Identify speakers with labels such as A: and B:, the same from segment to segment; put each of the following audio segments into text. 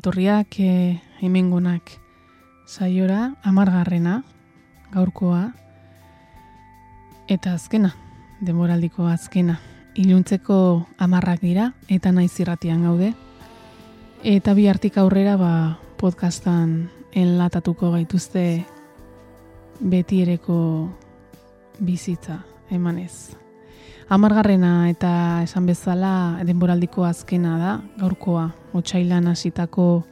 A: Gabon ongi etorriak e, hemengonak saiora amargarrena gaurkoa eta azkena demoraldiko azkena. Iluntzeko amarrak dira eta naiz irratian gaude. Eta bi hartik aurrera ba podcastan enlatatuko gaituzte betiereko bizitza emanez. Amargarrena eta esan bezala denboraldiko azkena da, gaurkoa, otxailan hasitako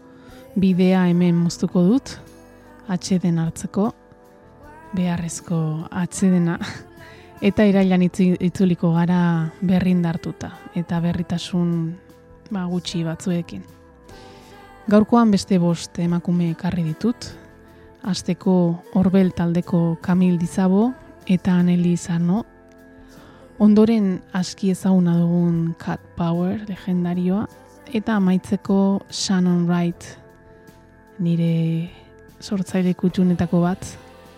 A: bidea hemen moztuko dut, atxeden hartzeko, beharrezko atxedena, eta irailan itzuliko gara berrin dartuta, eta berritasun ba, gutxi batzuekin. Gaurkoan beste bost emakume ekarri ditut, Azteko Orbel taldeko Kamil Dizabo eta Aneli Zarno Ondoren aski ezaguna dugun Cat Power legendarioa eta amaitzeko Shannon Wright nire sortzaile kutxunetako bat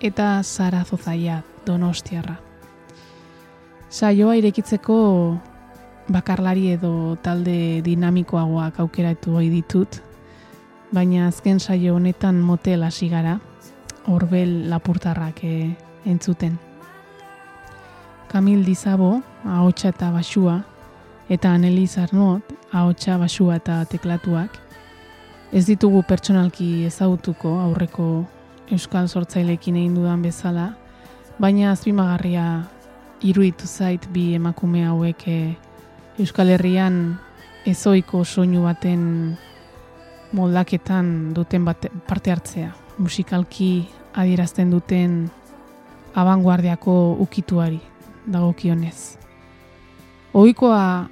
A: eta Sara Zozaia Donostiarra. Saioa irekitzeko bakarlari edo talde dinamikoagoak aukeratu hori ditut, baina azken saio honetan motel hasi gara, horbel lapurtarrak eh, entzuten. Kamil Dizabo, ahotsa eta basua, eta Aneliz Arnot, ahotsa basua eta teklatuak. Ez ditugu pertsonalki ezagutuko aurreko euskal sortzailekin egin dudan bezala, baina azpimagarria iruditu zait bi emakume hauek eh, Euskal Herrian ezoiko soinu baten moldaketan duten bate, parte hartzea. Musikalki adierazten duten abanguardiako ukituari dagokionez. Ohikoa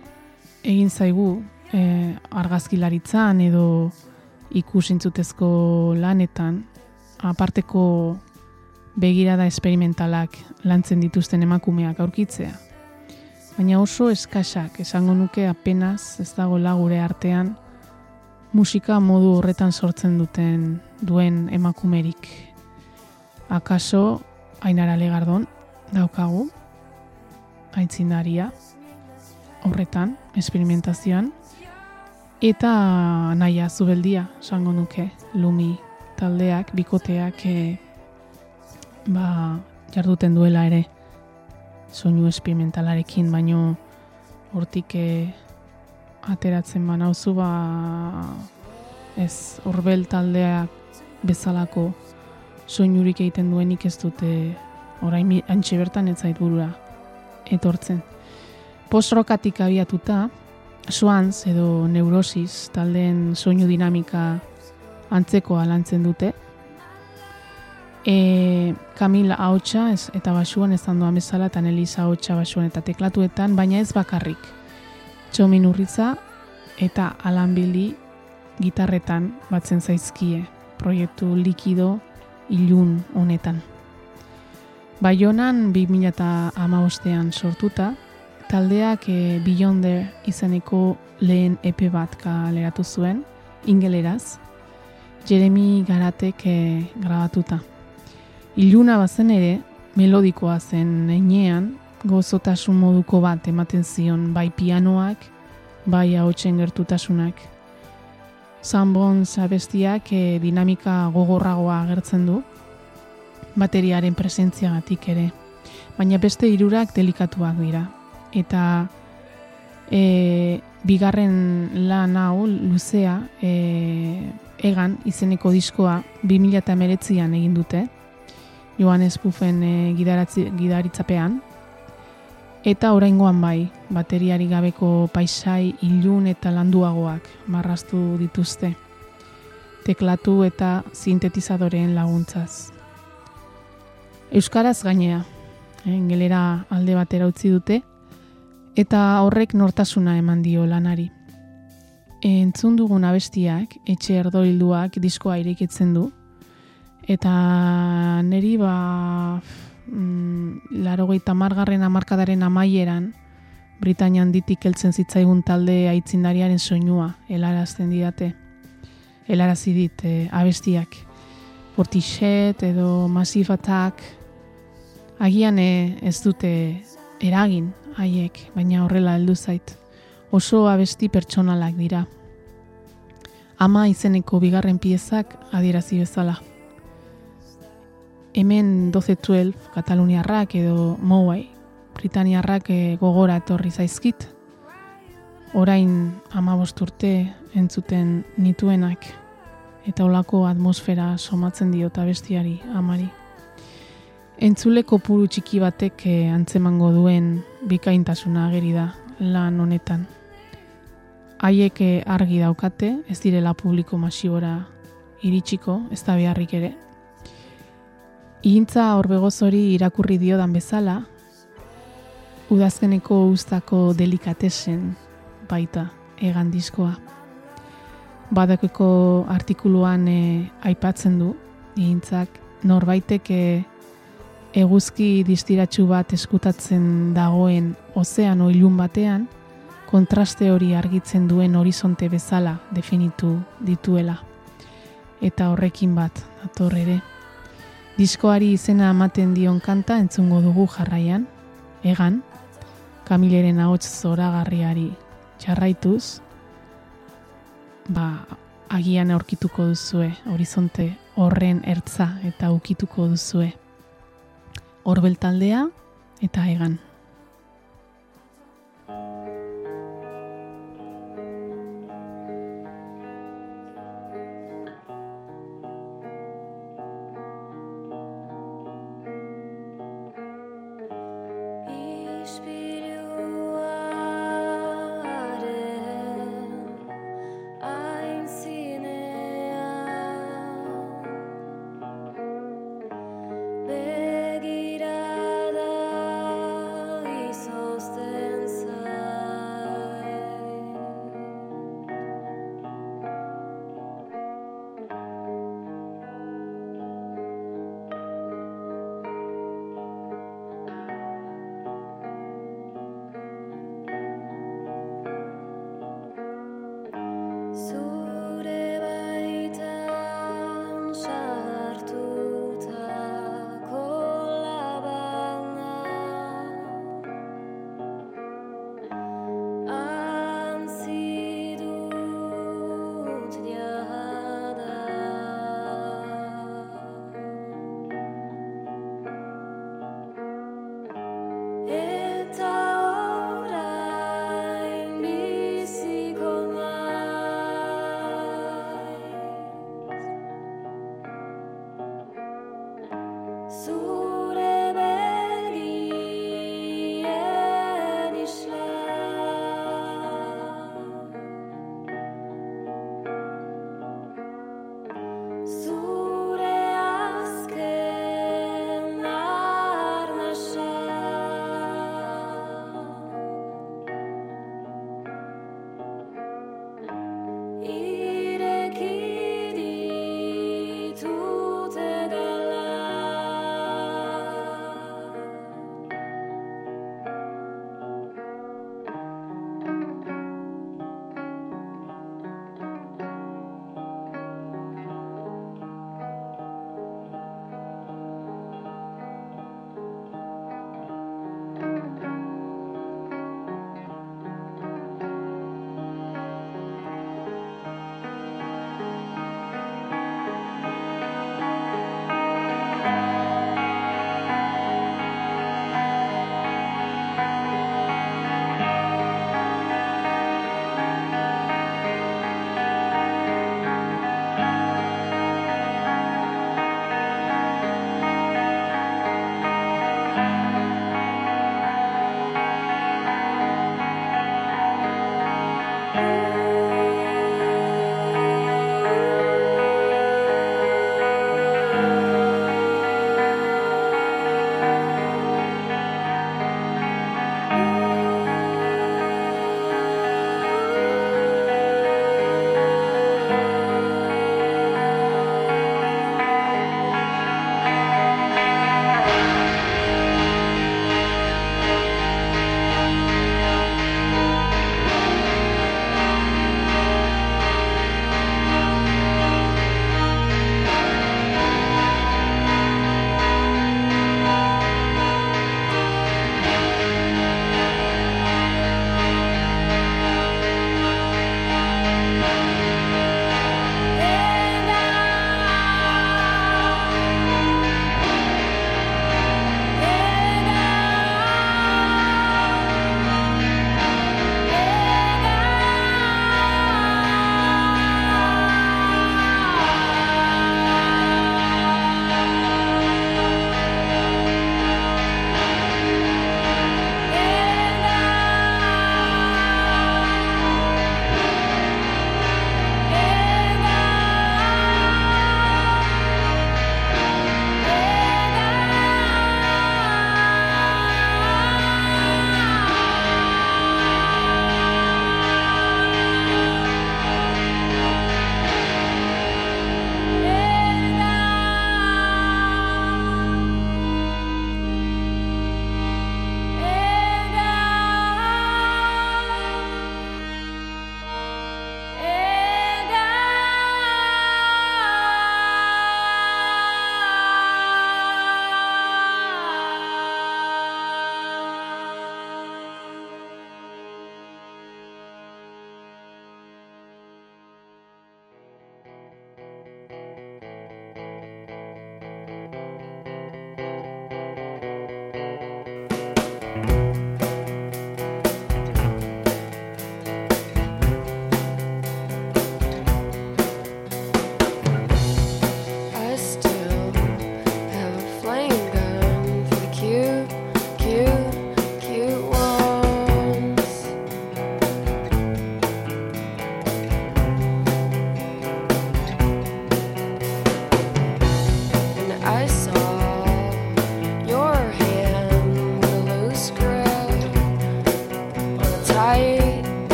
A: egin zaigu e, argazkilaritzan edo ikusintzutezko lanetan aparteko begirada esperimentalak lantzen dituzten emakumeak aurkitzea. Baina oso eskasak esango nuke apenas ez dago lagure artean musika modu horretan sortzen duten duen emakumerik. Akaso Ainara Legardon daukagu aitzindaria horretan, esperimentazioan, eta naia zubeldia, sango nuke, lumi taldeak, bikoteak, e, ba, jarduten duela ere, soinu esperimentalarekin, baino hortik e, ateratzen ba nauzu ba ez horbel taldeak bezalako soinurik egiten duenik ez dute orain antxe bertan ez zait burura etortzen. Postrokatik abiatuta, Swans edo Neurosis taldeen soinu dinamika antzeko alantzen dute. E, Kamila haotxa eta basuan ez handoan bezala eta Nelisa haotxa basuan eta teklatuetan, baina ez bakarrik. Txomin urritza eta Alan Billy gitarretan batzen zaizkie proiektu likido ilun honetan. Baionan 2008an sortuta, taldeak e, Beyonder izeneko lehen epe bat kaleratu zuen, ingeleraz, Jeremy Garatek e, grabatuta. Iluna bazen ere, melodikoa zen einean, gozotasun moduko bat ematen zion bai pianoak, bai hautsen gertutasunak. Zambon zabestiak e, dinamika gogorragoa agertzen du, bateriaren presentziagatik ere. Baina beste hirurak delikatuak dira. Eta e, bigarren lan hau luzea e, egan izeneko diskoa 2008an egin dute. Johannes Buffen e, gidaritzapean. Eta oraingoan bai, bateriari gabeko paisai ilun eta landuagoak marrastu dituzte. Teklatu eta sintetizadoreen laguntzaz. Euskaraz gainea, engelera eh, alde batera utzi dute, eta horrek nortasuna eman dio lanari. Entzun dugun abestiak, etxe erdoilduak diskoa irekitzen du, eta neri ba mm, laro margarren amarkadaren amaieran, Britanian ditik heltzen zitzaigun talde aitzindariaren soinua, helarazten didate, helarazi dit eh, abestiak. Portixet edo Massive Attack, agian e, ez dute eragin haiek, baina horrela heldu zait. Oso abesti pertsonalak dira. ama izeneko bigarren piezak adierazi bezala. Hemen 12-12 Kataluniarrak edo Mowai Britaniarrak eh, gogora etorri zaizkit. Orain ama urte entzuten nituenak eta olako atmosfera somatzen diota bestiari amari. Entzule kopuru txiki batek eh, antzemango duen bikaintasuna ageri da lan honetan. Haiek eh, argi daukate, ez direla publiko masibora iritsiko, ez da beharrik ere. Igintza horbegozori irakurri dio dan bezala, udazkeneko ustako delikatesen baita egan diskoa. Badakeko artikuluan eh, aipatzen du, igintzak, norbaitek eguzki distiratsu bat eskutatzen dagoen ozeano ilun batean, kontraste hori argitzen duen horizonte bezala definitu dituela. Eta horrekin bat, ator ere. Diskoari izena ematen dion kanta entzungo dugu jarraian, egan, kamileren ahots zoragarriari jarraituz, ba, agian aurkituko duzue, horizonte horren ertza eta ukituko duzue. Orbel taldea eta egan.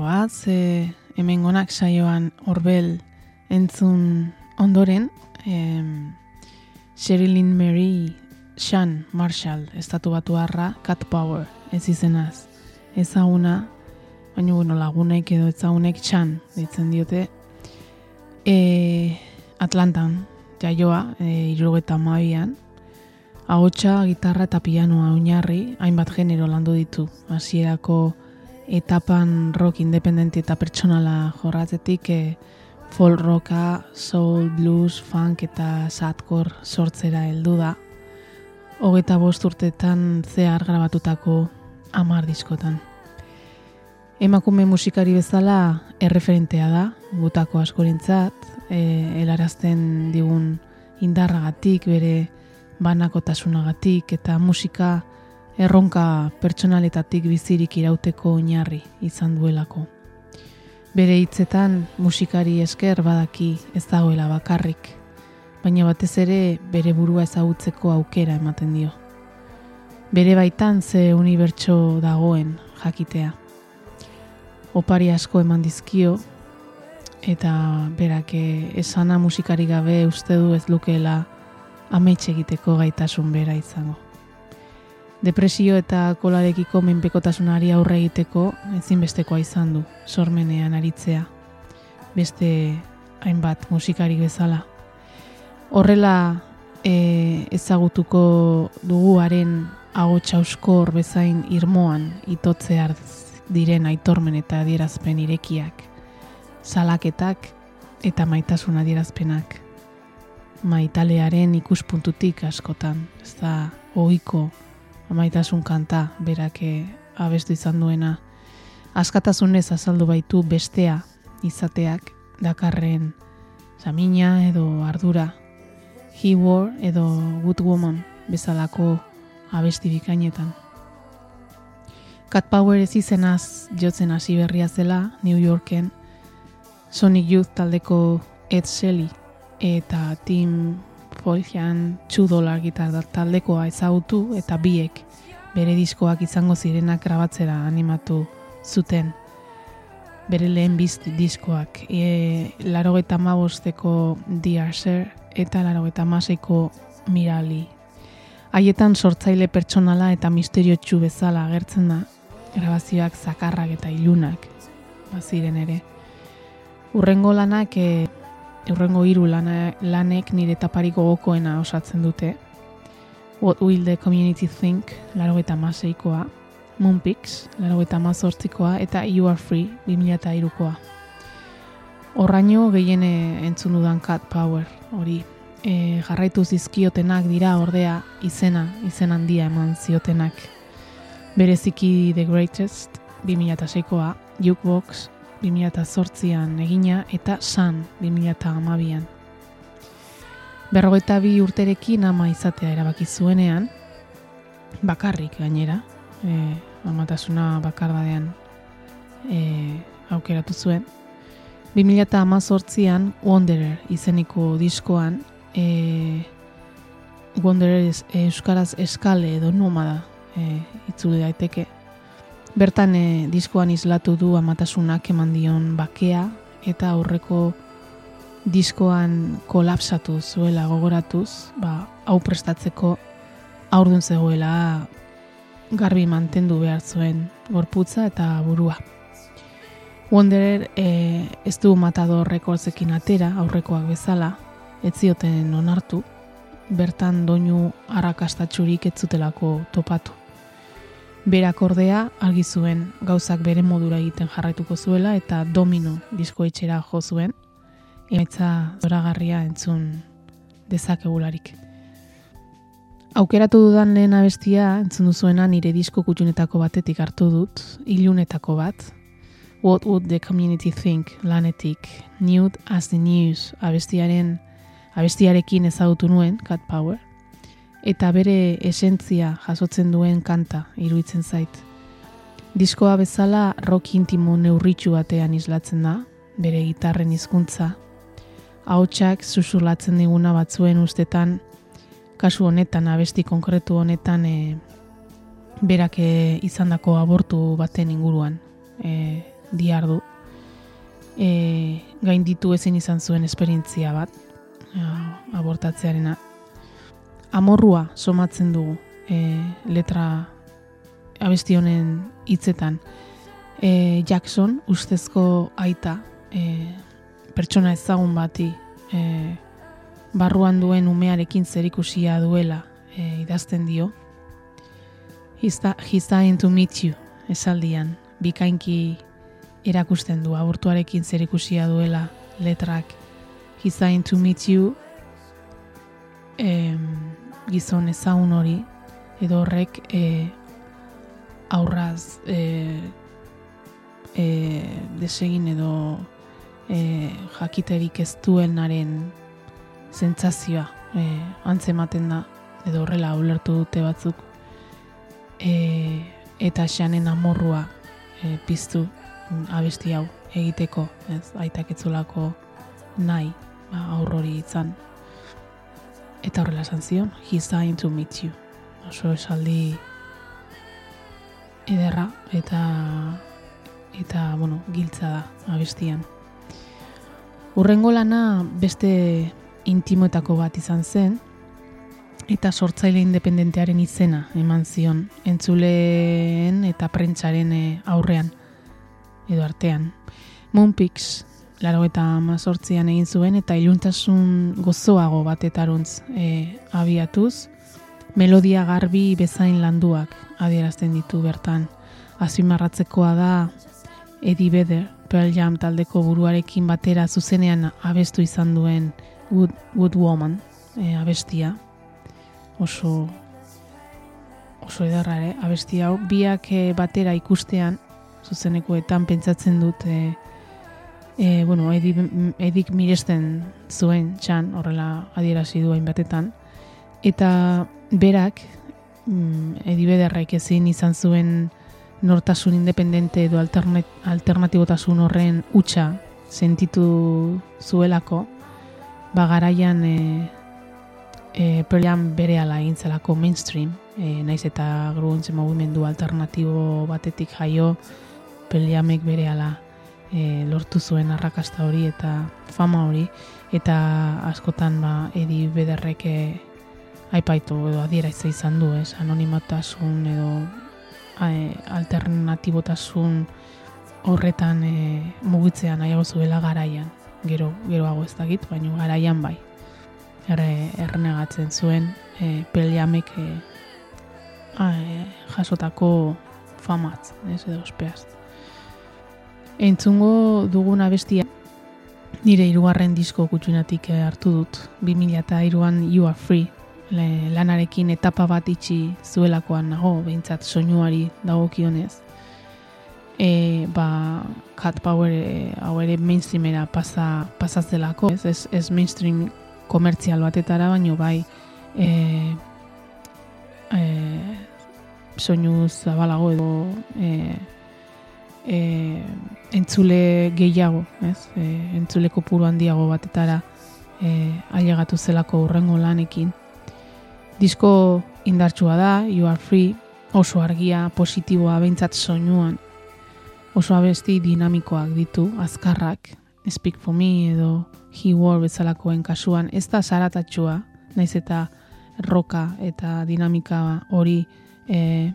A: Goaz, e, hemen gonak saioan horbel entzun ondoren, em, Sherilyn Mary Shan Marshall, estatu batu harra, Cat Power, ez izenaz. Ezaguna, baina bueno, lagunek edo ezagunek Shan, ditzen diote, e, Atlantan, jaioa, e, irurogeta mabian, ahotsa, gitarra eta pianoa oinarri, hainbat genero landu ditu, hasierako etapan rock independenti eta pertsonala jorratetik e, folk rocka, soul, blues, funk eta sadcore sortzera heldu da. Hogeta bost urtetan zehar grabatutako amar diskotan. Emakume musikari bezala erreferentea da, gutako askorentzat, e, helarazten digun indarragatik, bere banakotasunagatik eta musika erronka pertsonaletatik bizirik irauteko oinarri izan duelako. Bere hitzetan musikari esker badaki ez dagoela bakarrik, baina batez ere bere burua ezagutzeko aukera ematen dio. Bere baitan ze unibertso dagoen jakitea. Opari asko eman dizkio eta berak eh, esana musikari gabe uste du ez lukeela ametxe egiteko gaitasun bera izango. Depresio eta kolarekiko menpekotasunari aurre egiteko ezinbestekoa izan du sormenean aritzea. Beste hainbat musikari bezala. Horrela e, ezagutuko duguaren ahotsa euskor bezain irmoan itotzear diren aitormen eta adierazpen irekiak, salaketak eta maitasun adierazpenak. Maitalearen ikuspuntutik askotan, ez da ohiko amaitasun kanta berak eh, abestu izan duena. Askatasunez azaldu baitu bestea izateak dakarren samina edo ardura. He war edo good woman bezalako abesti bikainetan. Cat Power ez izenaz jotzen hasi berria zela New Yorken Sonic Youth taldeko Ed Shelley eta Tim 2 dolar gitar taldekoa ezagutu eta biek bere diskoak izango zirenak grabatzera animatu zuten bere lehen bizt diskoak. E, laro eta eta laro eta Mirali. Haietan sortzaile pertsonala eta misteriotsu bezala agertzen da, grabazioak zakarrak eta ilunak baziren ere. Urrengo lanak, e, urrengo hiru lana, lanek nire tapariko gokoena osatzen dute. What Will the Community Think, laro eta maseikoa, Moonpix, laro eta mazortzikoa, eta You Are Free, 2002koa. Horraino gehiene entzun dudan Cat Power, hori. E, jarraitu zizkiotenak dira ordea izena, izen handia eman ziotenak. Bereziki The Greatest, 2006koa, Jukebox, 2008an egina, eta Sun, 2012an. Berrogeita bi urterekin ama izatea erabaki zuenean, bakarrik gainera, e, amatasuna bakardadean e, aukeratu zuen. 2018an Wanderer izeniko diskoan e, Wanderer euskaraz eskale edo nomada e, itzuli daiteke. Bertan e, diskoan islatu du amatasunak eman dion bakea eta aurreko diskoan kolapsatu zuela gogoratuz, ba, hau prestatzeko aurdun zegoela garbi mantendu behar zuen gorputza eta burua. Wanderer e, ez du matador rekordzekin atera, aurrekoak bezala, ez zioten onartu, bertan doinu arrakastatxurik ez zutelako topatu. Berak ordea argi zuen gauzak bere modura egiten jarraituko zuela eta domino diskoetxera jo zuen, emaitza zoragarria entzun dezakegularik. Aukeratu dudan lehen abestia, entzun duzuena nire disko kutxunetako batetik hartu dut, ilunetako bat. What would the community think lanetik, nude as the news abestiaren, abestiarekin ezagutu nuen, Cat Power, eta bere esentzia jasotzen duen kanta iruditzen zait. Diskoa bezala rock intimo neurritxu batean islatzen da, bere gitarren hizkuntza. Ahotsak susurlatzen diguna batzuen ustetan, kasu honetan, abesti konkretu honetan, e, berak e, izandako abortu baten inguruan e, diardu. E, gainditu ezin izan zuen esperientzia bat, a, abortatzearena. Amorrua somatzen dugu e, letra abesti honen hitzetan. E, Jackson, ustezko aita, e, pertsona ezagun bati e, barruan duen umearekin zerikusia duela e, idazten dio. He's, dying to meet you, esaldian, bikainki erakusten du abortuarekin zerikusia duela letrak. He's dying to meet you, em, gizon ezagun hori, edo horrek e, aurraz e, e, desegin edo e, jakiterik ez duenaren sentsazioa e, antzematen da edo horrela ulertu dute batzuk. E, eta xanen amorrua e, piztu abesti hau egiteko ez aitak etzulako nahi ba, aurrori izan eta horrela esan zion he's dying to meet you oso esaldi ederra eta eta bueno giltza da abestian Urrengo lana beste intimoetako bat izan zen, eta sortzaile independentearen izena eman zion, entzuleen eta prentsaren eh, aurrean, edo artean. Moonpix, laro eta mazortzian egin zuen, eta iluntasun gozoago batetaruntz e, abiatuz, melodia garbi bezain landuak adierazten ditu bertan. Azpimarratzekoa da Eddie Vedder, Pearl Jam taldeko buruarekin batera zuzenean abestu izan duen Good, Good Woman e, abestia. Oso oso edarra ere, abesti hau. Biak batera ikustean, zuzenekoetan pentsatzen dut e, e, bueno, edik, edik miresten zuen txan, horrela adierazi du batetan. Eta berak, mm, edi bederraik ezin izan zuen nortasun independente edo alternatibotasun horren utxa sentitu zuelako, ba garaian e, e, Pearl Jam bere ala egin zelako mainstream, e, naiz eta grunge mugimendu alternatibo batetik jaio, Pearl Jamek bere ala e, lortu zuen arrakasta hori eta fama hori, eta askotan ba, Edi Bederrek e, aipaitu edo adieraz izan du, ez, anonimatasun edo e, alternatibotasun horretan e, mugitzea nahiago zuela garaian. Gero, geroago ez dakit, baina garaian bai. Erre, errenegatzen zuen e, peliamek e, a, e, jasotako famatz, ez edo ospeaz. Entzungo duguna bestia nire hirugarren disko kutsunatik eh, hartu dut. 2003an You Are Free le, lanarekin etapa bat itxi zuelakoan nago, behintzat soinuari dagokionez. E, ba, Cat Power e, hau ere mainstreamera pasa, pasatzelako, ez, ez, ez mainstream komertzial batetara, baino bai e, e, soinu zabalago edo e, e, entzule gehiago, ez? E, entzule kopuru handiago batetara e, ailegatu zelako urrengo lanekin. Disko indartsua da, You Are Free, oso argia, positiboa, behintzat soinuan, oso abesti dinamikoak ditu, azkarrak, Speak for Me edo He War bezalakoen kasuan, ez da zaratatxua, naiz eta roka eta dinamika hori e,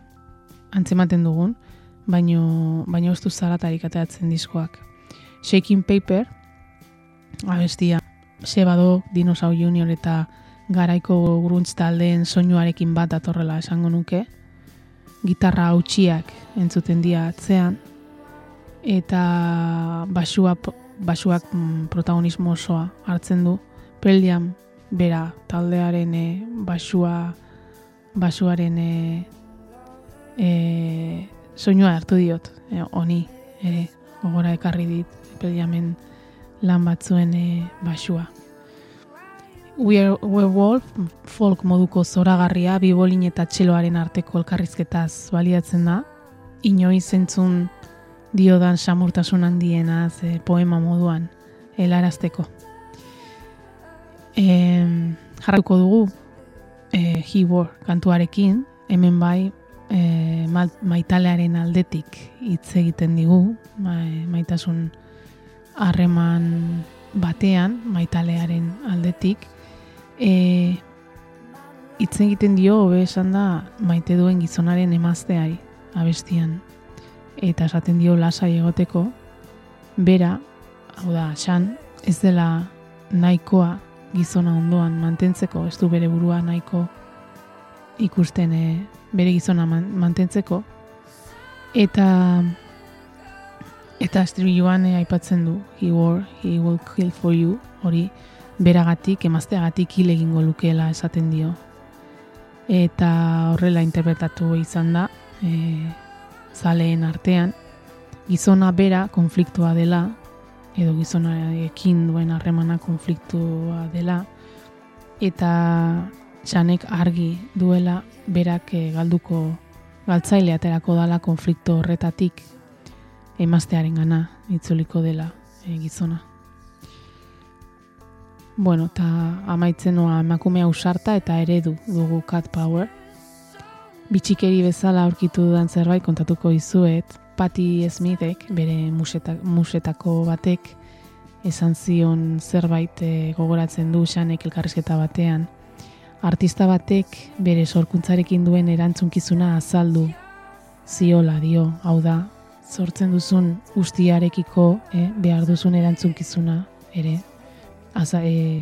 A: antzematen dugun, baino, baino ez du zaratarik ateratzen diskoak. Shaking Paper, abestia, Sebado, Dinosau Junior eta garaiko gruntz taldeen soinuarekin bat datorrela esango nuke. Gitarra hautsiak entzuten dira atzean, eta basua, basuak mm, protagonismo osoa hartzen du. Peldiam bera taldearen e, basua basuaren e, soinua hartu diot, e, honi ere gogora ekarri dit Peldiamen lan batzuen e, basua. We're, Werewolf folk moduko zoragarria bibolin eta txeloaren arteko elkarrizketaz baliatzen da. Inoiz entzun diodan samurtasun handienaz e, poema moduan helarazteko. E, jarratuko dugu e, War kantuarekin, hemen bai e, ma- maitalearen aldetik hitz egiten digu, ma, maitasun harreman batean, maitalearen aldetik, e, hitz egiten dio hobe esan da maite duen gizonaren emazteari abestian. Eta esaten dio lasai egoteko. Bera, hau da, xan, ez dela nahikoa gizona ondoan mantentzeko, ez du bere burua nahiko ikusten e, bere gizona man, mantentzeko. Eta eta estribilloan e, aipatzen du he war, he will kill for you hori beragatik, emazteagatik hil egingo lukeela esaten dio. Eta horrela interpretatu izan da e, zaleen artean. Gizona bera konfliktua dela edo gizonarekin duen harremana konfliktua dela. Eta txanek argi duela berak eh, galduko galtzaile aterako dala konflikto horretatik emaztearen gana itzuliko dela eh, gizona. Bueno, eta amaitzen noa emakume ausarta eta eredu dugu Cat Power. Bitxikeri bezala aurkitu dudan zerbait kontatuko izuet, Patti Smithek, bere museta, musetako batek, esan zion zerbait eh, gogoratzen du xanek elkarrizketa batean. Artista batek bere sorkuntzarekin duen erantzunkizuna azaldu ziola dio, hau da, sortzen duzun guztiarekiko eh, behar duzun erantzunkizuna ere. Aza, e,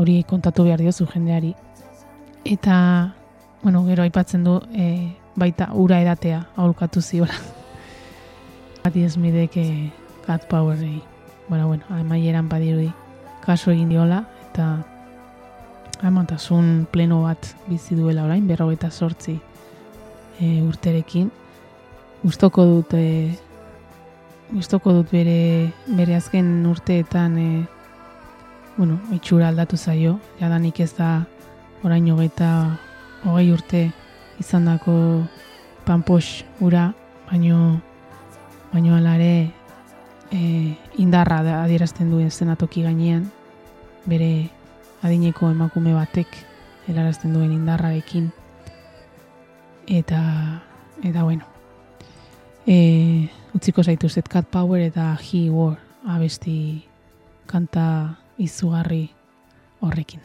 A: hori kontatu behar diozu jendeari. Eta, bueno, gero aipatzen du e, baita ura edatea aholkatu ziola. Patti Smithek e, Cat Powerrei. Bueno, bueno, amaieran badirudi kaso egin diola eta amantasun pleno bat bizi duela orain, berrogeita sortzi e, urterekin. Gustoko dut e, gustoko dut bere bere azken urteetan e, bueno, itxura aldatu zaio, jadanik ez da orain hogeita hogei urte izandako panpos ura, baino baino hala ere e, indarra da- adierazten duen zenatoki gainean, bere adineko emakume batek helarazten duen indarrarekin eta eta bueno e, utziko zaituzet Cat Power eta He War abesti kanta izugarri horrekin.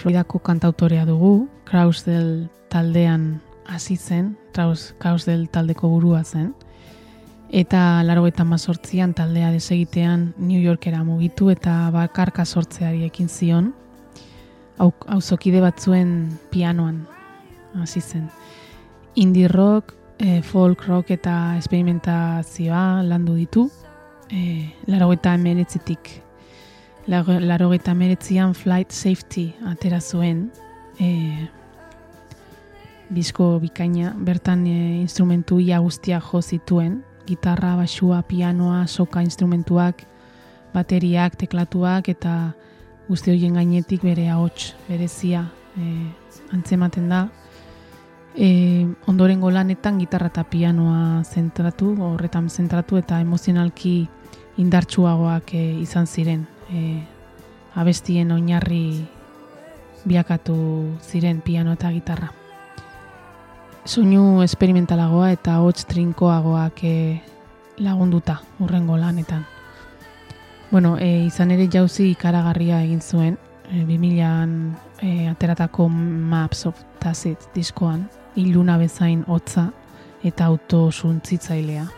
A: Floridako kantautorea dugu, Krausdel taldean hasi zen, Kraus, Krausdel taldeko burua zen, eta laro eta mazortzian taldea desegitean New Yorkera mugitu eta bakarka sortzeari ekin zion, auzokide batzuen pianoan hasi zen. Indie rock, eh, folk rock eta experimentazioa landu ditu, eh, laro eta emeretzitik laro eta meretzian Flight Safety atera zuen e, bizko bikaina, bertan e, instrumentu ia guztia jo zituen, gitarra, basua, pianoa, soka instrumentuak, bateriak, teklatuak eta guzti horien gainetik bere ahots berezia e, antzematen da. E, ondorengo lanetan gitarra eta pianoa zentratu, horretan zentratu eta emozionalki indartsuagoak e, izan ziren e, abestien oinarri biakatu ziren piano eta gitarra. Soinu esperimentalagoa eta hots trinkoagoak e, lagunduta urrengo lanetan. Bueno, e, izan ere jauzi ikaragarria egin zuen, e, 2000an e, ateratako Maps of Tacit diskoan, iluna bezain hotza eta autosuntzitzailea.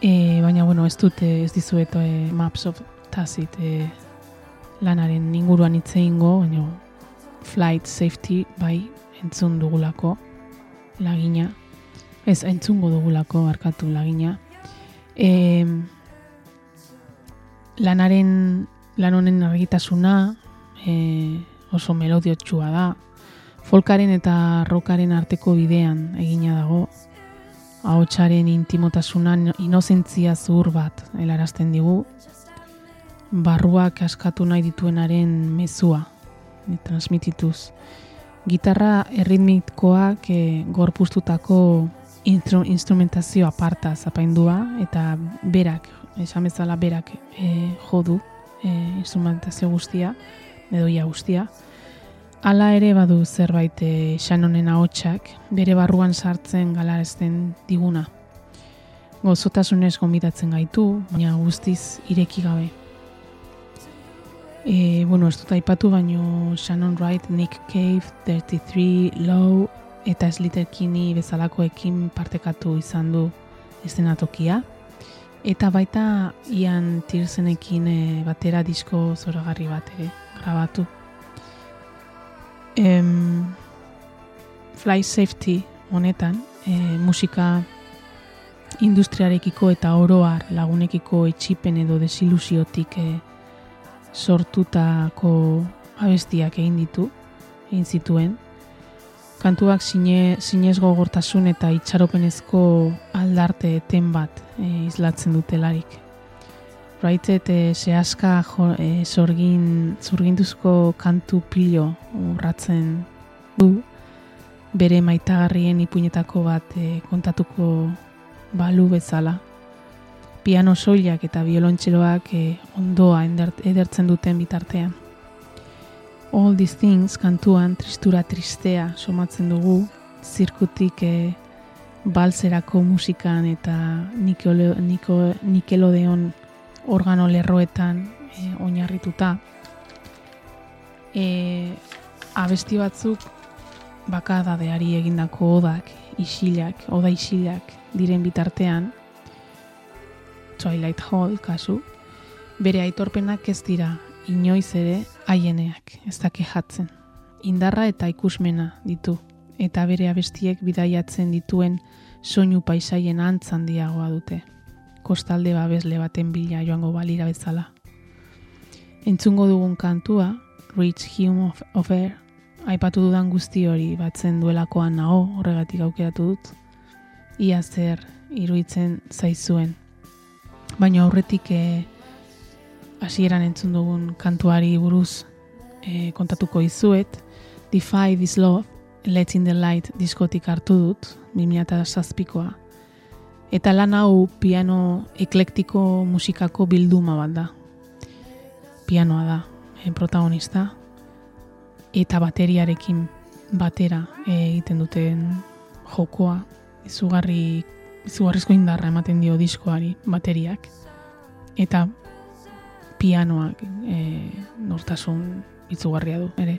A: E, baina, bueno, ez dute ez dizueto e, Maps of Tacit e, lanaren inguruan hitze ingo, baina flight safety bai entzun dugulako lagina. Ez, entzungo dugulako arkatu lagina. E, lanaren lan honen argitasuna e, oso melodiotsua da. Folkaren eta rockaren arteko bidean egina dago. Ahotsaren intimotasuna inozentzia zuhur bat helarazten digu. Barruak askatu nahi dituenaren mezua transmitituz. Gitarra erritmikoak e, gorpuztutako instru, instrumentazio aparta zapaindua eta berak, esan bezala berak e, jodu e, instrumentazio guztia, edo ia guztia. Hala ere badu zerbait e, Shannonen ahotsak bere barruan sartzen galarazten diguna. Gozotasunez gonbidatzen gaitu, baina guztiz ireki gabe. E, bueno, ez dut aipatu, baino Shannon Wright, Nick Cave, 33, Low eta Slater Kinney bezalakoekin partekatu izan du eszenatokia. Eta baita Ian Tirsenekin e, batera disko zoragarri bat ere grabatu. Em, Fly Safety honetan, e, musika industriarekiko eta oroar lagunekiko etxipen edo desilusiotik e, sortutako abestiak egin ditu, egin zituen. Kantuak sine, sinez gogortasun eta itxaropenezko aldarte eten bat e, izlatzen dutelarik. Raitet e, sehaska jo, e, sorgin, zurginduzko kantu pilo urratzen du, bere maitagarrien ipuinetako bat e, kontatuko balu bezala piano soilak eta biolontxeroak eh, ondoa edertzen duten bitartean. All these things kantuan tristura tristea somatzen dugu, zirkutik eh, balzerako musikan eta nikolo, niko, nikelodeon organo lerroetan eh, oinarrituta. E, abesti batzuk bakadadeari egindako odak, isilak, oda isilak diren bitartean, Twilight Hall kasu, bere aitorpenak ez dira inoiz ere haieneak, ez da kejatzen. Indarra eta ikusmena ditu, eta bere abestiek bidaiatzen dituen soinu paisaien antzan diagoa dute. Kostalde babesle baten bila joango balira bezala. Entzungo dugun kantua, Rich Hume of, of Air, aipatu dudan guzti hori batzen duelakoan nago horregatik aukeratu dut. Ia zer iruditzen zaizuen baina aurretik e, hasieran entzun dugun kantuari buruz e, kontatuko izuet, Defy This Love, Let's in the Light diskotik hartu dut, 2007koa. Eta lan hau piano eklektiko musikako bilduma bat da. Pianoa da, e, protagonista, eta bateriarekin batera egiten duten jokoa izugarri izugarrizko indarra ematen dio diskoari bateriak eta pianoak e, nortasun izugarria du ere.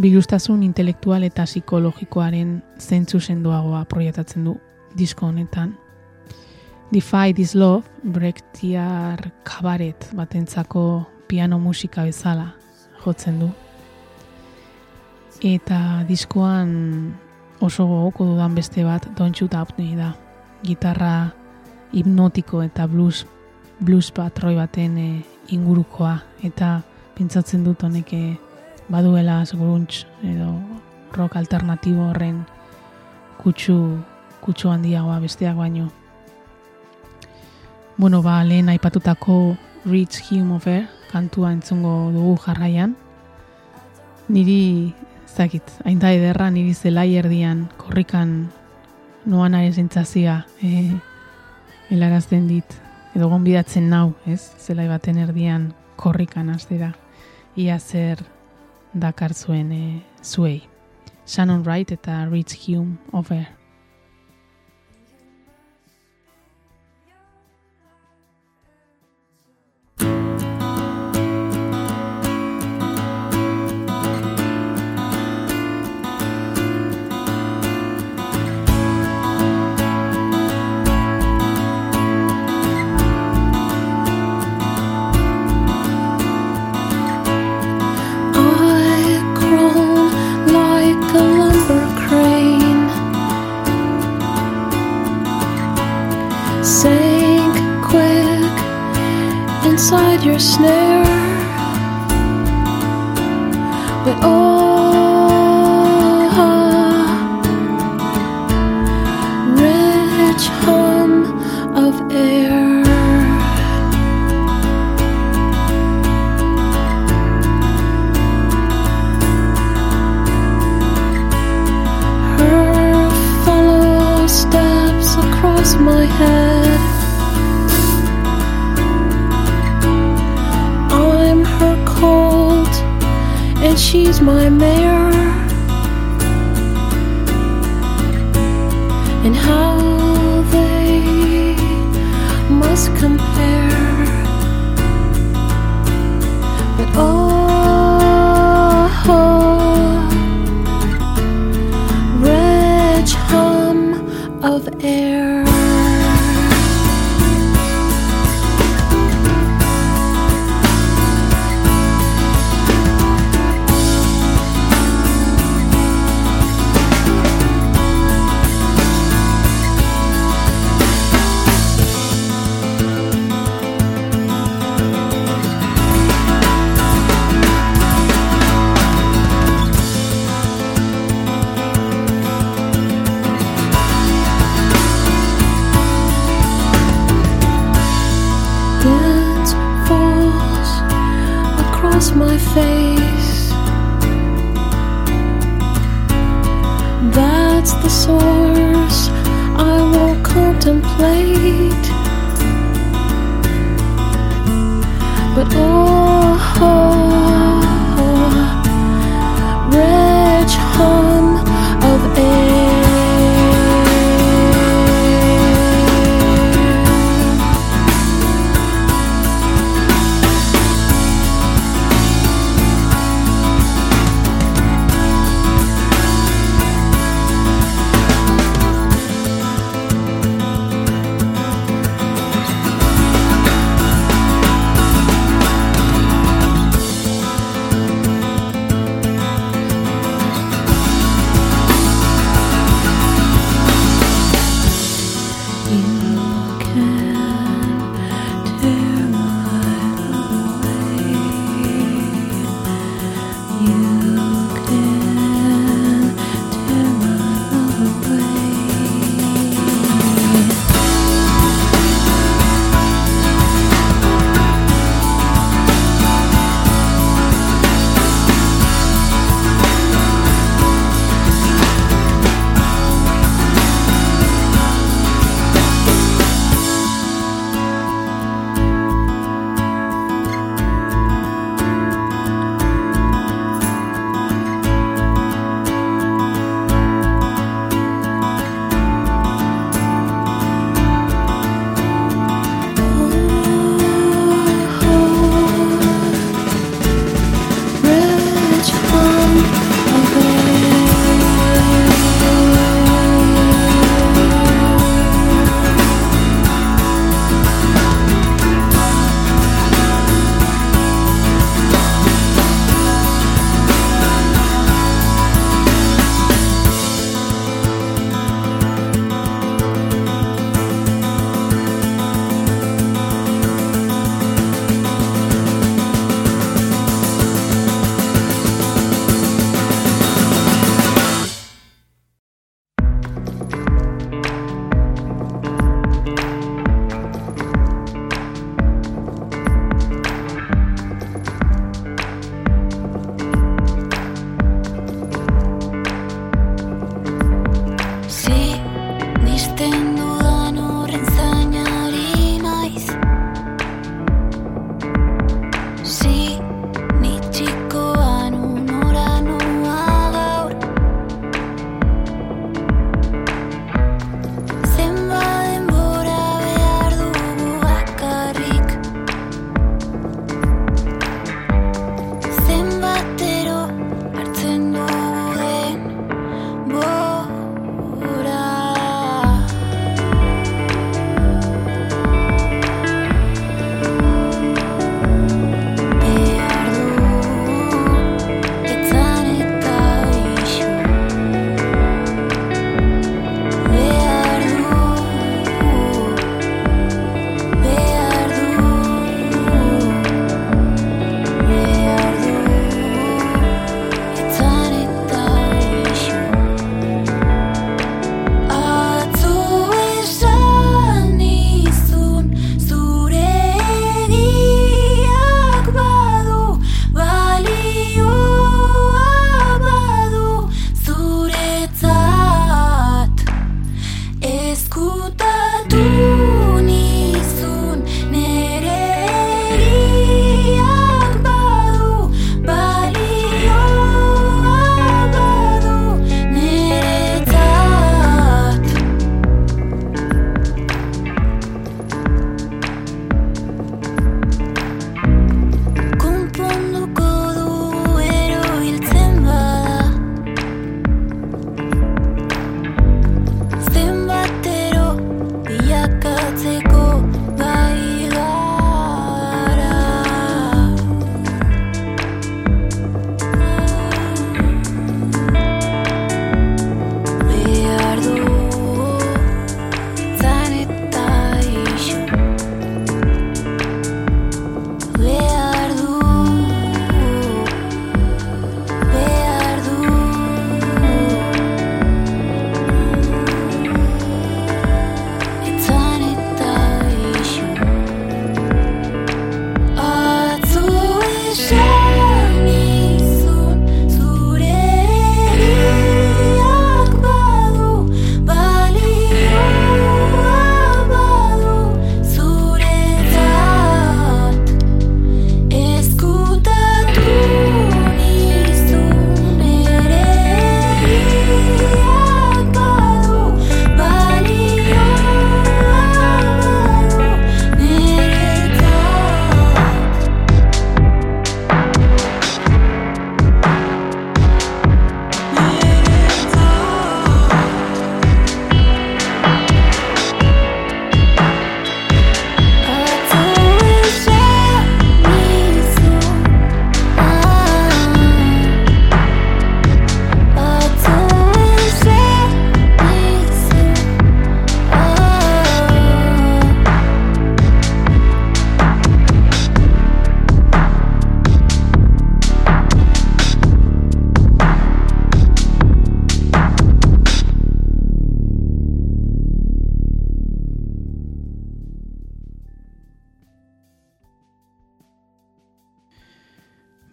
A: Bilustasun intelektual eta psikologikoaren zentzu sendoagoa proiektatzen du disko honetan. Defy This Love, brektiar kabaret batentzako piano musika bezala jotzen du. Eta diskoan oso gogoko dudan beste bat Don't You Doubt da. Gitarra hipnotiko eta blues, blues patroi baten e, ingurukoa. Eta pentsatzen dut honek eh, baduela seguruntz edo rock alternatibo horren kutsu, kutsu handiagoa besteak baino. Bueno, ba, lehen aipatutako Rich Hume of Air kantua entzungo dugu jarraian. Niri, zakit, hain da ederra niri zelai erdian korrikan noan ari zentzazia e, helarazten dit. Edo gonbidatzen nau, ez? Zelai baten erdian korrikan astera. Ia zer dakar zuen e, zuei. Shannon Wright eta Rich Hume of
B: snare. But oh, rich hum of air. Her follow steps across my head. And she's my mare. And how they must compare. But oh, rich hum of air.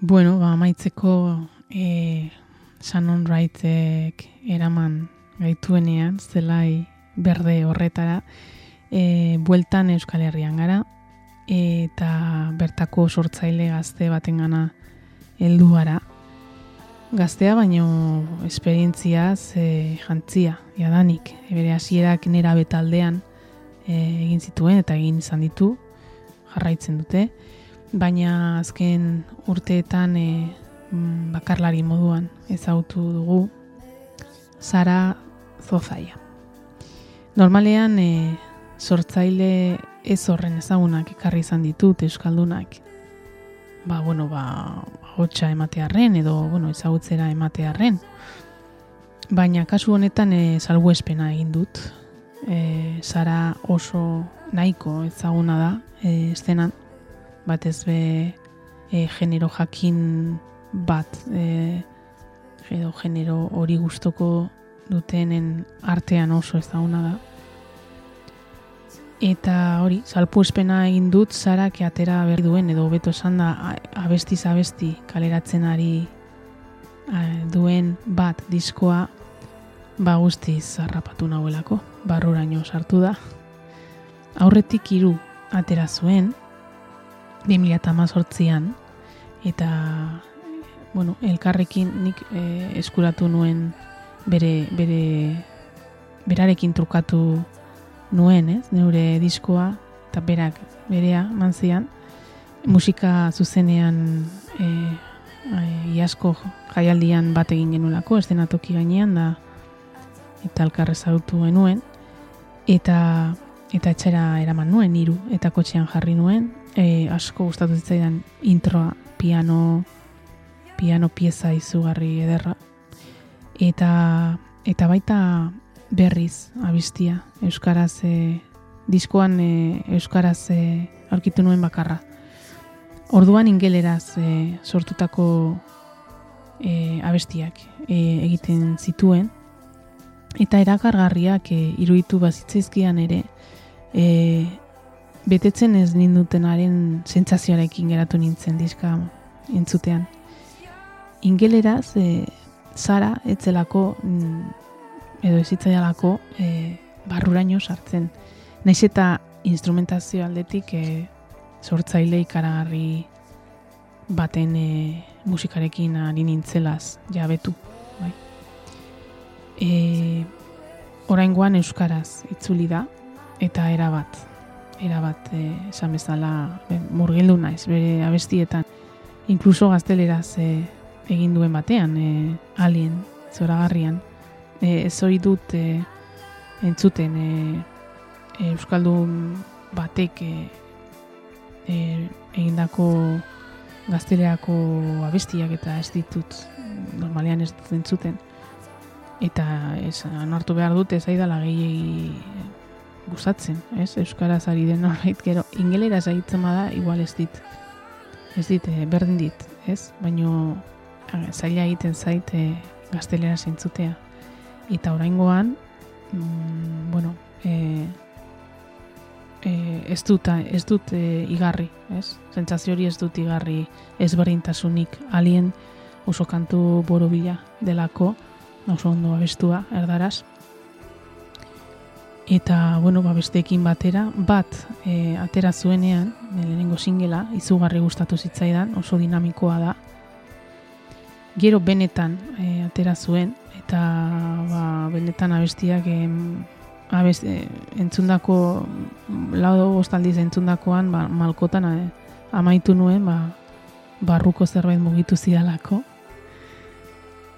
A: Bueno, ba, amaitzeko e, Shannon Wrightek eraman gaituenean, zelai berde horretara, e, bueltan Euskal Herrian gara, eta bertako sortzaile gazte batengana heldu gara. Gaztea baino esperientziaz e, jantzia, jadanik, bere hasierak nera betaldean e, egin zituen eta egin izan ditu, jarraitzen dute, baina azken urteetan e, bakarlari moduan ezagutu dugu Sara Zozaia. Normalean e, sortzaile ez horren ezagunak ekarri izan ditut euskaldunak. Ba, bueno, ba, hotxa ematearren edo, bueno, ezagutzera ematearren. Baina kasu honetan e, salbuespena egin dut. E, Sara oso nahiko ezaguna da e, estenan, batez be e, genero jakin bat e, edo genero hori gustoko dutenen artean oso ezaguna da. Eta hori, salpuespena egin dut Sarak atera berri duen edo hobeto esan da abestiz abesti kaleratzen ari a, duen bat diskoa ba guztiz harrapatu nahuelako, barruraino sartu da. Aurretik hiru atera zuen 2018an eta bueno, elkarrekin nik e, eskuratu nuen bere, bere berarekin trukatu nuen, ez, neure diskoa eta berak berea manzian musika zuzenean e, e, iasko jaialdian bat egin genuelako, estenatoki gainean da eta elkar ezagutu genuen. Eta eta etxera eraman nuen hiru eta kotxean jarri nuen e, asko gustatu zitzaidan introa piano piano pieza izugarri ederra. Eta eta baita berriz abistia euskaraz e, diskoan e, euskaraz e, aurkitu nuen bakarra. Orduan ingeleraz e, sortutako e, abestiak e, egiten zituen. Eta erakargarriak e, iruditu bazitzaizkian ere e, betetzen ez nindutenaren sentsazioarekin geratu nintzen diska entzutean ingeleraz e, Sara etzelako mm, edo ezitzaialako e, barruraino sartzen. Naiz eta instrumentazio aldetik e, sortzaile ikaragarri baten e, musikarekin ari nintzelaz jabetu. Bai. E, oraingoan euskaraz itzuli da eta erabat erabat e, esan bezala e, murgildu naiz bere abestietan. Inkluso gazteleraz e, egin duen batean e, alien zoragarrian. E, ez ohi dut e, entzuten e, e, euskaldun batek e, e, egindako gazteleako abestiak eta ez ditut normalean ez dut entzuten. Eta ez onartu behar dut ez aidala gehiegi gustatzen, ez? Euskaraz ari den horreit gero ingelera zaitzen bada igual ez dit ez dit, eh, berdin dit, ez? Baino zaila egiten zait eh, gaztelera zentzutea. Eta oraingoan, mm, bueno, e, e, ez dut, ez dut e, igarri, ez? Sentsazio hori ez dut igarri ezberdintasunik alien oso kantu borobila delako, oso ondo abestua, erdaraz. Eta, bueno, ba, besteekin batera, bat e, atera zuenean, e, lehenengo singela, izugarri gustatu zitzaidan, oso dinamikoa da. Gero benetan e, atera zuen, eta ba, benetan abestiak em, abest, e, entzundako, lau bostaldiz entzundakoan, ba, malkotan e, amaitu nuen, ba, barruko zerbait mugitu zidalako.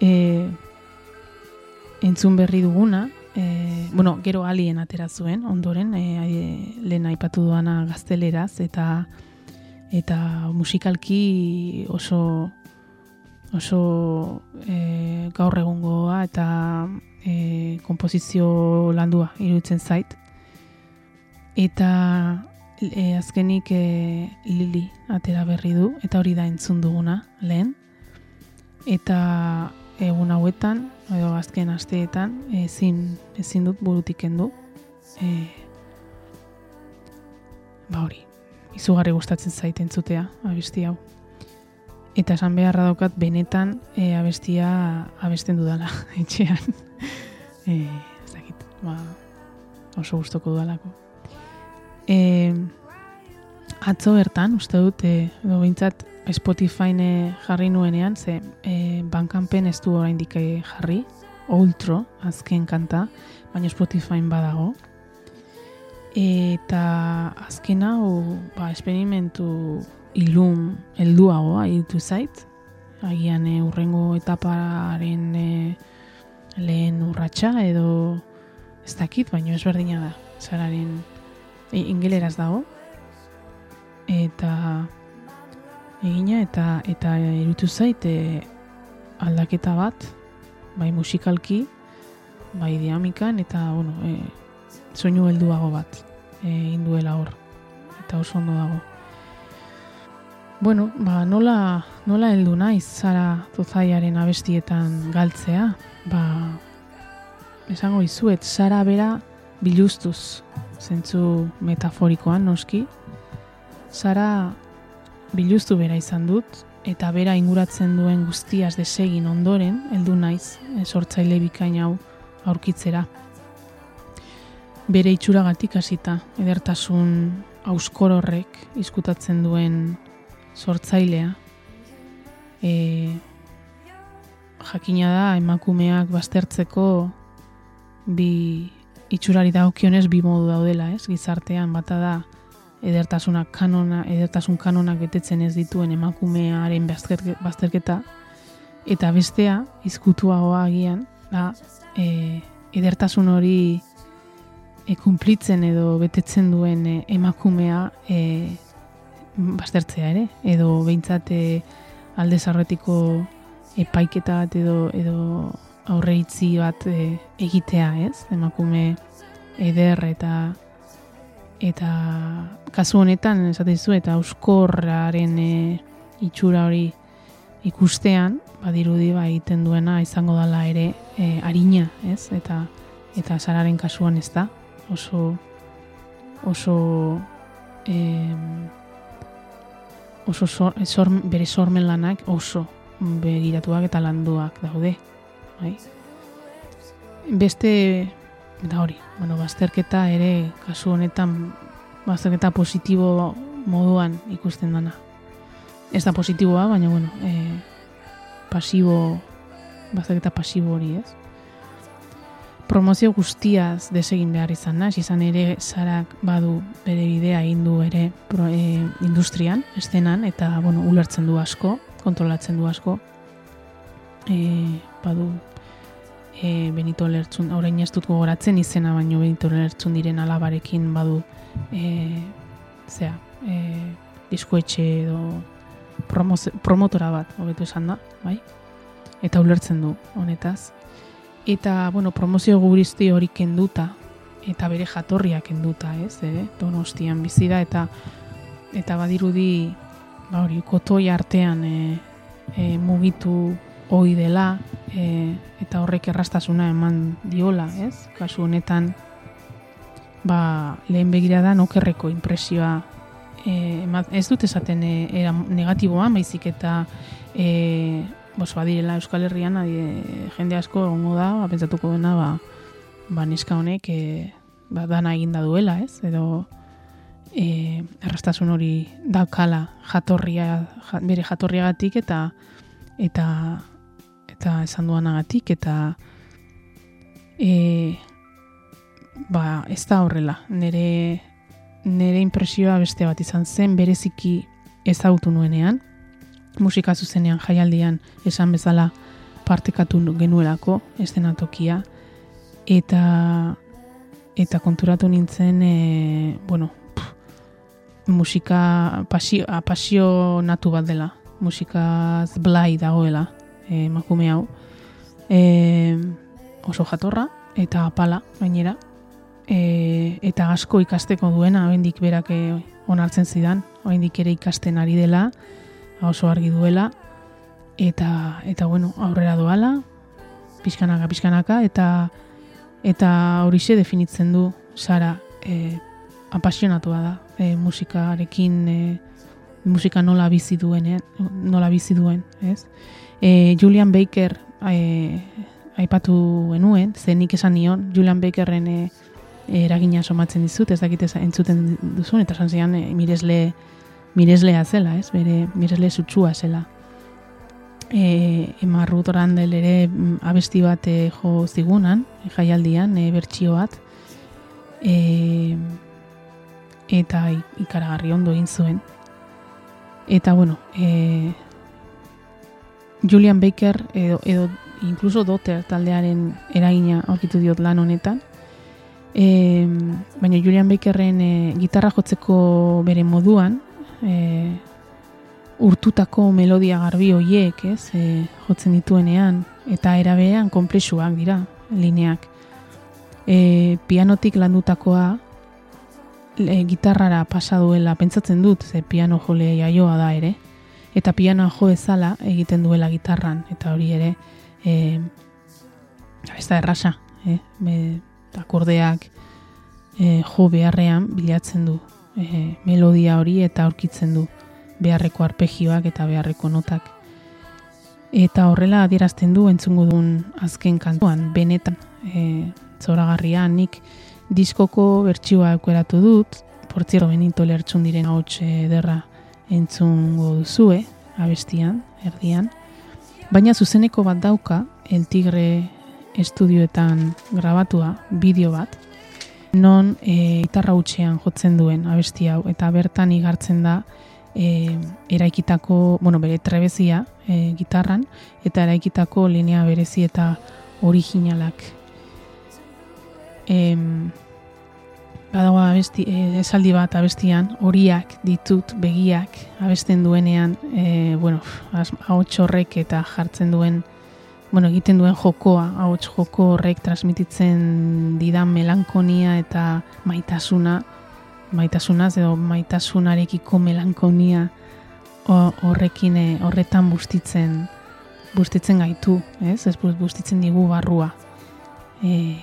A: E, entzun berri duguna, e, bueno, gero alien atera zuen, ondoren, e, lehen aipatu duana gazteleraz, eta eta musikalki oso oso e, gaur egungoa eta e, komposizio landua iruditzen zait. Eta e, azkenik e, Lili atera berri du, eta hori da entzun duguna lehen. Eta egun hauetan, edo azken asteetan, ezin, ezin dut burutik kendu. E, ba hori, izugarri gustatzen zait entzutea, abesti hau. eta esan beharra daukat benetan e, abestia abesten dudala etxean. e, ez dakit, ba, oso gustoko dudalako. E, atzo bertan, uste dut, e, edo behintzat Spotify jarri nuenean, ze e, bankanpen ez du oraindik e, jarri, Ultro, azken kanta, baina Spotify badago. Eta azken hau, ba, esperimentu ilun helduagoa iruditu zait. Agian e, urrengo etaparen e, lehen urratsa edo ez dakit, baina ezberdina da. Zararen e, ingeleraz dago. Eta egina eta eta iruditu zait e, aldaketa bat bai musikalki bai dinamikan eta bueno, e, soinu helduago bat e, induela hor eta oso ondo dago Bueno, ba, nola, nola heldu naiz zara tozaiaren abestietan galtzea? Ba, esango izuet, zara bera biluztuz, zentzu metaforikoan noski. Zara biluztu bera izan dut, eta bera inguratzen duen guztiaz desegin ondoren, heldu naiz, e, sortzaile bikain hau aurkitzera. Bere itxuragatik hasita, edertasun auskor horrek izkutatzen duen sortzailea. E, jakina da emakumeak baztertzeko bi itxurari dagokionez bi modu daudela, ez? Gizartean bata da edertasunak kanona, edertasun kanonak betetzen ez dituen emakumearen bazterke- bazterketa eta bestea izkutuagoa agian da e, edertasun hori e, kumplitzen edo betetzen duen e, emakumea e, baztertzea ere, edo behintzat e, alde zarretiko epaiketa bat edo, edo aurreitzi bat e, egitea, ez? Emakume eder eta eta kasu honetan esaten dizu eta euskorraren e, itxura hori ikustean badirudi ba egiten duena izango dala ere e, arina, ez? Eta eta sararen kasuan ez da oso oso em, oso sor, sor, bere sormen lanak oso begiratuak eta landuak daude. Bai? Beste da hori, bueno, bazterketa ere kasu honetan bazterketa positibo moduan ikusten dana. Ez da positiboa, baina bueno, e, pasibo, bazterketa pasibo hori, ez? Promozio guztiaz desegin behar izan naiz, izan ere zarak badu bere bidea egin du ere pro, e, industrian, estenan, eta bueno, ulertzen du asko, kontrolatzen du asko. E, badu e, Benito Lertzun, orain ez dut gogoratzen izena, baino Benito Lertzun diren alabarekin badu e, zea, e, diskoetxe edo promoze- promotora bat, hobetu esan da, bai? Eta ulertzen du honetaz. Eta, bueno, promozio guristi hori kenduta, eta bere jatorria kenduta, ez, eh? Donostian bizi da, eta eta badirudi, ba hori, kotoi artean e, e, mugitu ohi dela, e, eta horrek errastasuna eman diola, ez? Kasu honetan, ba, lehen begirada nokerreko impresioa e, ema- ez dut esaten e, era negatiboa, baizik eta e, bos, badirela Euskal Herrian adie, jende asko egongo da, ba, pentsatuko dena, ba, ba neska honek e, ba, dana eginda duela, ez? Edo e, errastasun hori daukala jatorria, ja, bere jatorriagatik eta eta eta esan duanagatik eta e, ba, ez da horrela. Nere, nere impresioa beste bat izan zen, bereziki ezagutu nuenean, musika zuzenean jaialdian esan bezala partekatu genuelako estenatokia, eta eta konturatu nintzen, e, bueno, pff, musika pasio, apasionatu bat dela, musikaz blai dagoela emakume hau. E, oso jatorra eta apala gainera. E, eta asko ikasteko duena, oraindik berak e, onartzen zidan, oraindik ere ikasten ari dela, oso argi duela eta eta bueno, aurrera doala, pixkanaka pixkanaka eta eta horixe definitzen du Sara e, apasionatua da e, musikarekin e, musika nola bizi duen, eh? nola bizi duen, ez? E, Julian Baker e, aipatu genuen, ze nik esan nion, Julian Bakerren e, eragina somatzen dizut, ez dakit entzuten duzun, eta esan zian e, miresle, mireslea zela, ez? Bere miresle sutsua zela. E, Emma Ruth ere mm, abesti bat e, jo zigunan, e, jaialdian, e, bertsio bat, e, eta ikaragarri ondo egin zuen. Eta, bueno, e, Julian Baker edo, edo incluso Dotter taldearen eragina aurkitu diot lan honetan. E, baina Julian Bakerren e, gitarra jotzeko bere moduan, e, urtutako melodia garbi hoiek, ez, e, jotzen dituenean, eta erabean konplexuak dira, lineak. E, pianotik landutakoa e, gitarrara pasa duela, pentsatzen dut, ze piano jole jaioa da ere, eta pianoa jo ezala egiten duela gitarran, eta hori ere, e, ez da errasa, eh? Be, akordeak e, jo beharrean bilatzen du e, melodia hori eta aurkitzen du beharreko arpegioak eta beharreko notak. Eta horrela adierazten du entzungo duen azken kantuan, benetan e, zoragarria nik diskoko bertsioa aukeratu dut, portzierro benito lertxun diren ahots ederra entzungo duzue, abestian, erdian. Baina zuzeneko bat dauka, El Tigre estudioetan grabatua, bideo bat, non e, gitarra hutsean jotzen duen abesti hau, eta bertan igartzen da e, eraikitako, bueno, bere trebezia e, gitarran, eta eraikitako linea berezi eta originalak. Em, badago abesti, e, esaldi bat abestian, horiak ditut begiak abesten duenean, e, bueno, ahots horrek eta jartzen duen, bueno, egiten duen jokoa, ahots joko horrek transmititzen didan melankonia eta maitasuna, maitasunaz edo maitasunarekiko melankonia ho- horrekin e, horretan bustitzen bustitzen gaitu, ez? Ez bus- bustitzen digu barrua. E,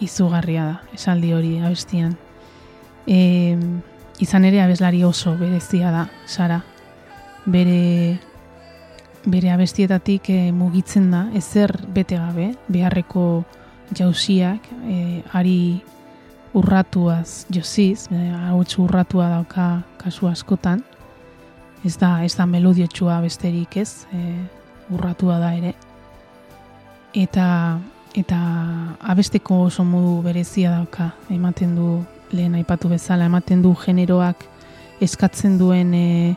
A: izugarria da, esaldi hori abestian. E, izan ere abeslari oso berezia da, Sara. Bere bere abestietatik e, mugitzen da, ezer bete gabe, beharreko jausiak, e, ari urratuaz josiz, e, hauts urratua dauka kasu askotan, ez da, ez da melodiotsua besterik ez, e, urratua da ere. Eta, eta abesteko oso modu berezia dauka, ematen du lehen aipatu bezala, ematen du generoak eskatzen duen e,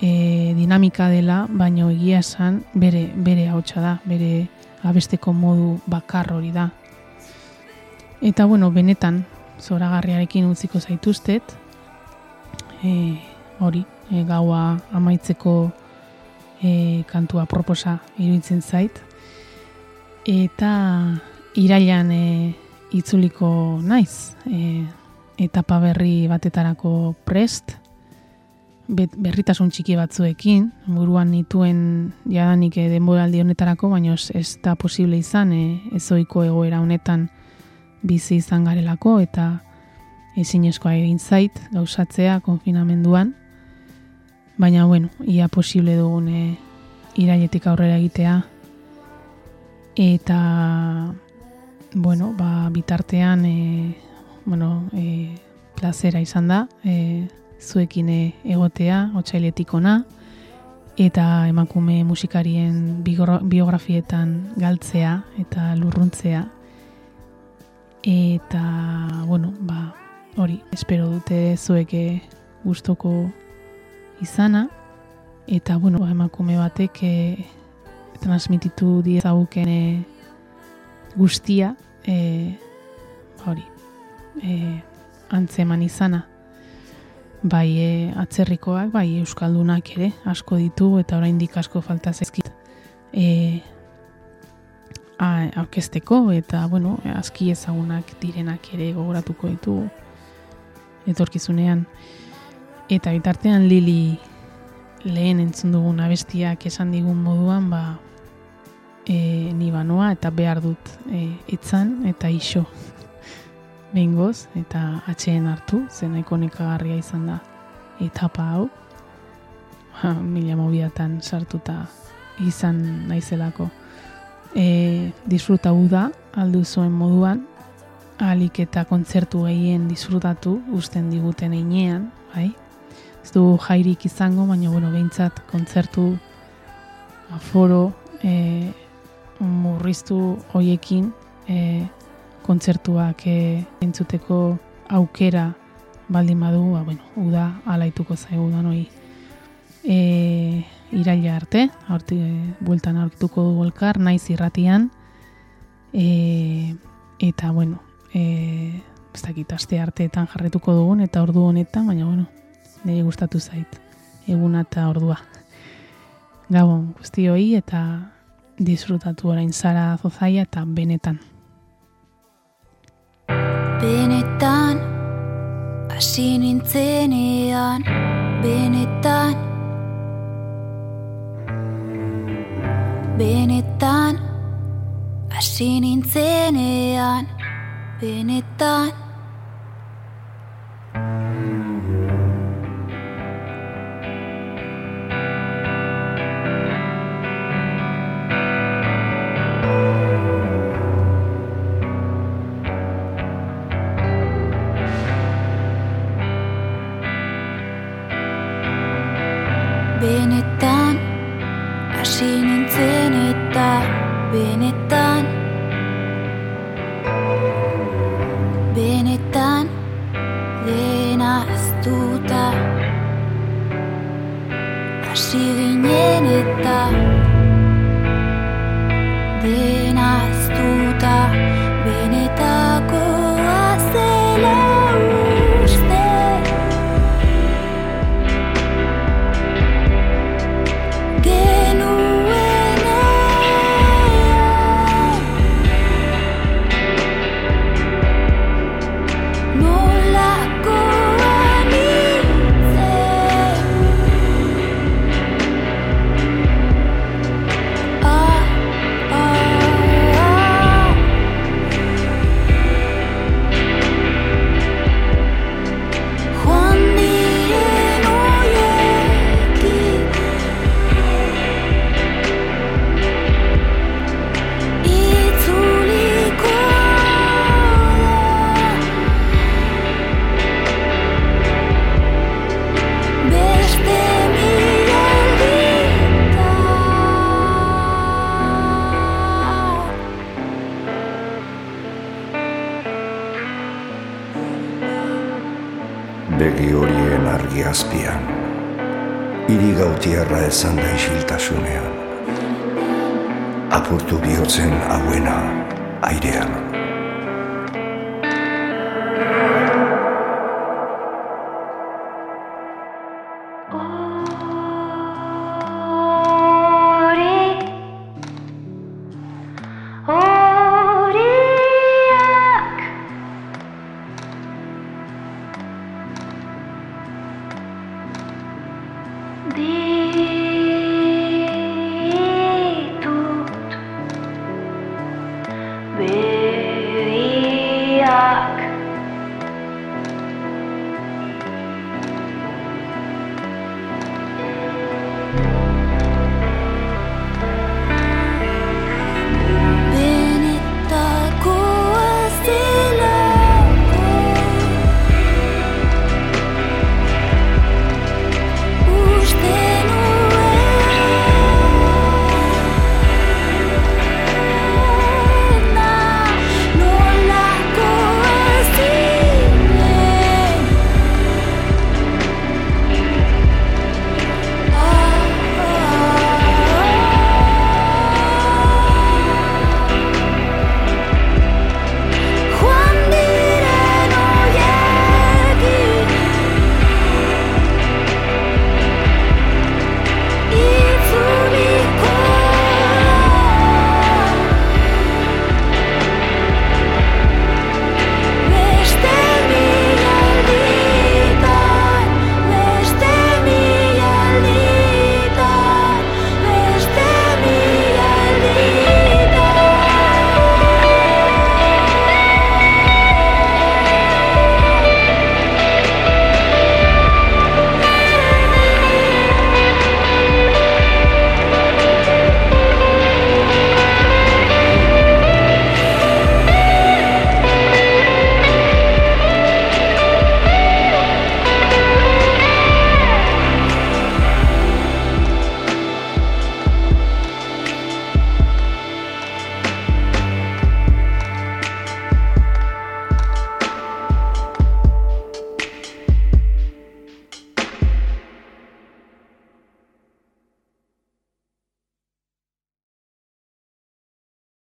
A: e, dinamika dela, baino egia esan bere, bere hautsa da, bere abesteko modu bakar hori da. Eta bueno, benetan, zoragarriarekin utziko zaituztet, e, hori, e, gaua amaitzeko e, kantua proposa iruditzen zait. Eta irailan e, itzuliko naiz, e, etapa berri batetarako prest, berritasun txiki batzuekin, buruan nituen jadanik e, denboraldi honetarako, baina ez, da posible izan e, ezoiko egoera honetan bizi izan garelako, eta ezinezkoa egin zait gauzatzea konfinamenduan, baina bueno, ia posible dugun e, irailetik aurrera egitea, eta bueno, ba, bitartean e, bueno, e, plazera izan da e, zuekin egotea otsailetik ona eta emakume musikarien biografietan galtzea eta lurruntzea. Eta bueno, ba, hori, espero dute zuek e, gustoko izana. Eta bueno, ba, emakume batek e, transmititu diezaguken e, guztia e, hori e, antzeman izana. Bai e, atzerrikoak, bai euskaldunak ere asko ditu eta oraindik asko falta zaizkit. E, aurkezteko eta bueno, aski ezagunak direnak ere gogoratuko ditu etorkizunean. Eta bitartean Lili lehen entzun dugun abestiak esan digun moduan ba e, ni banoa eta behar dut e, etzan eta iso behingoz eta atxeen hartu zen nahiko nekagarria izan da etapa hau ja, mila mobiatan sartuta izan naizelako. E, disfruta da, aldu zuen moduan, alik eta kontzertu gehien disfrutatu, usten diguten einean, bai? Ez du jairik izango, baina, bueno, behintzat kontzertu aforo e, murriztu hoiekin e, kontzertuak e, entzuteko aukera baldin badu, ba, bueno, uda alaituko zaigu da noi e, iraila arte, horti e, bueltan aurkituko dugu elkar, naiz irratian, e, eta, bueno, e, ez dakit, aste arteetan jarretuko dugun, eta ordu honetan, baina, bueno, niri gustatu zait, eguna eta ordua. Gabon, guztioi, eta disfrutatu orain zara zozaia eta benetan.
C: Benetan, hasi nintzenean, benetan. Benetan, hasi nintzenean, benetan.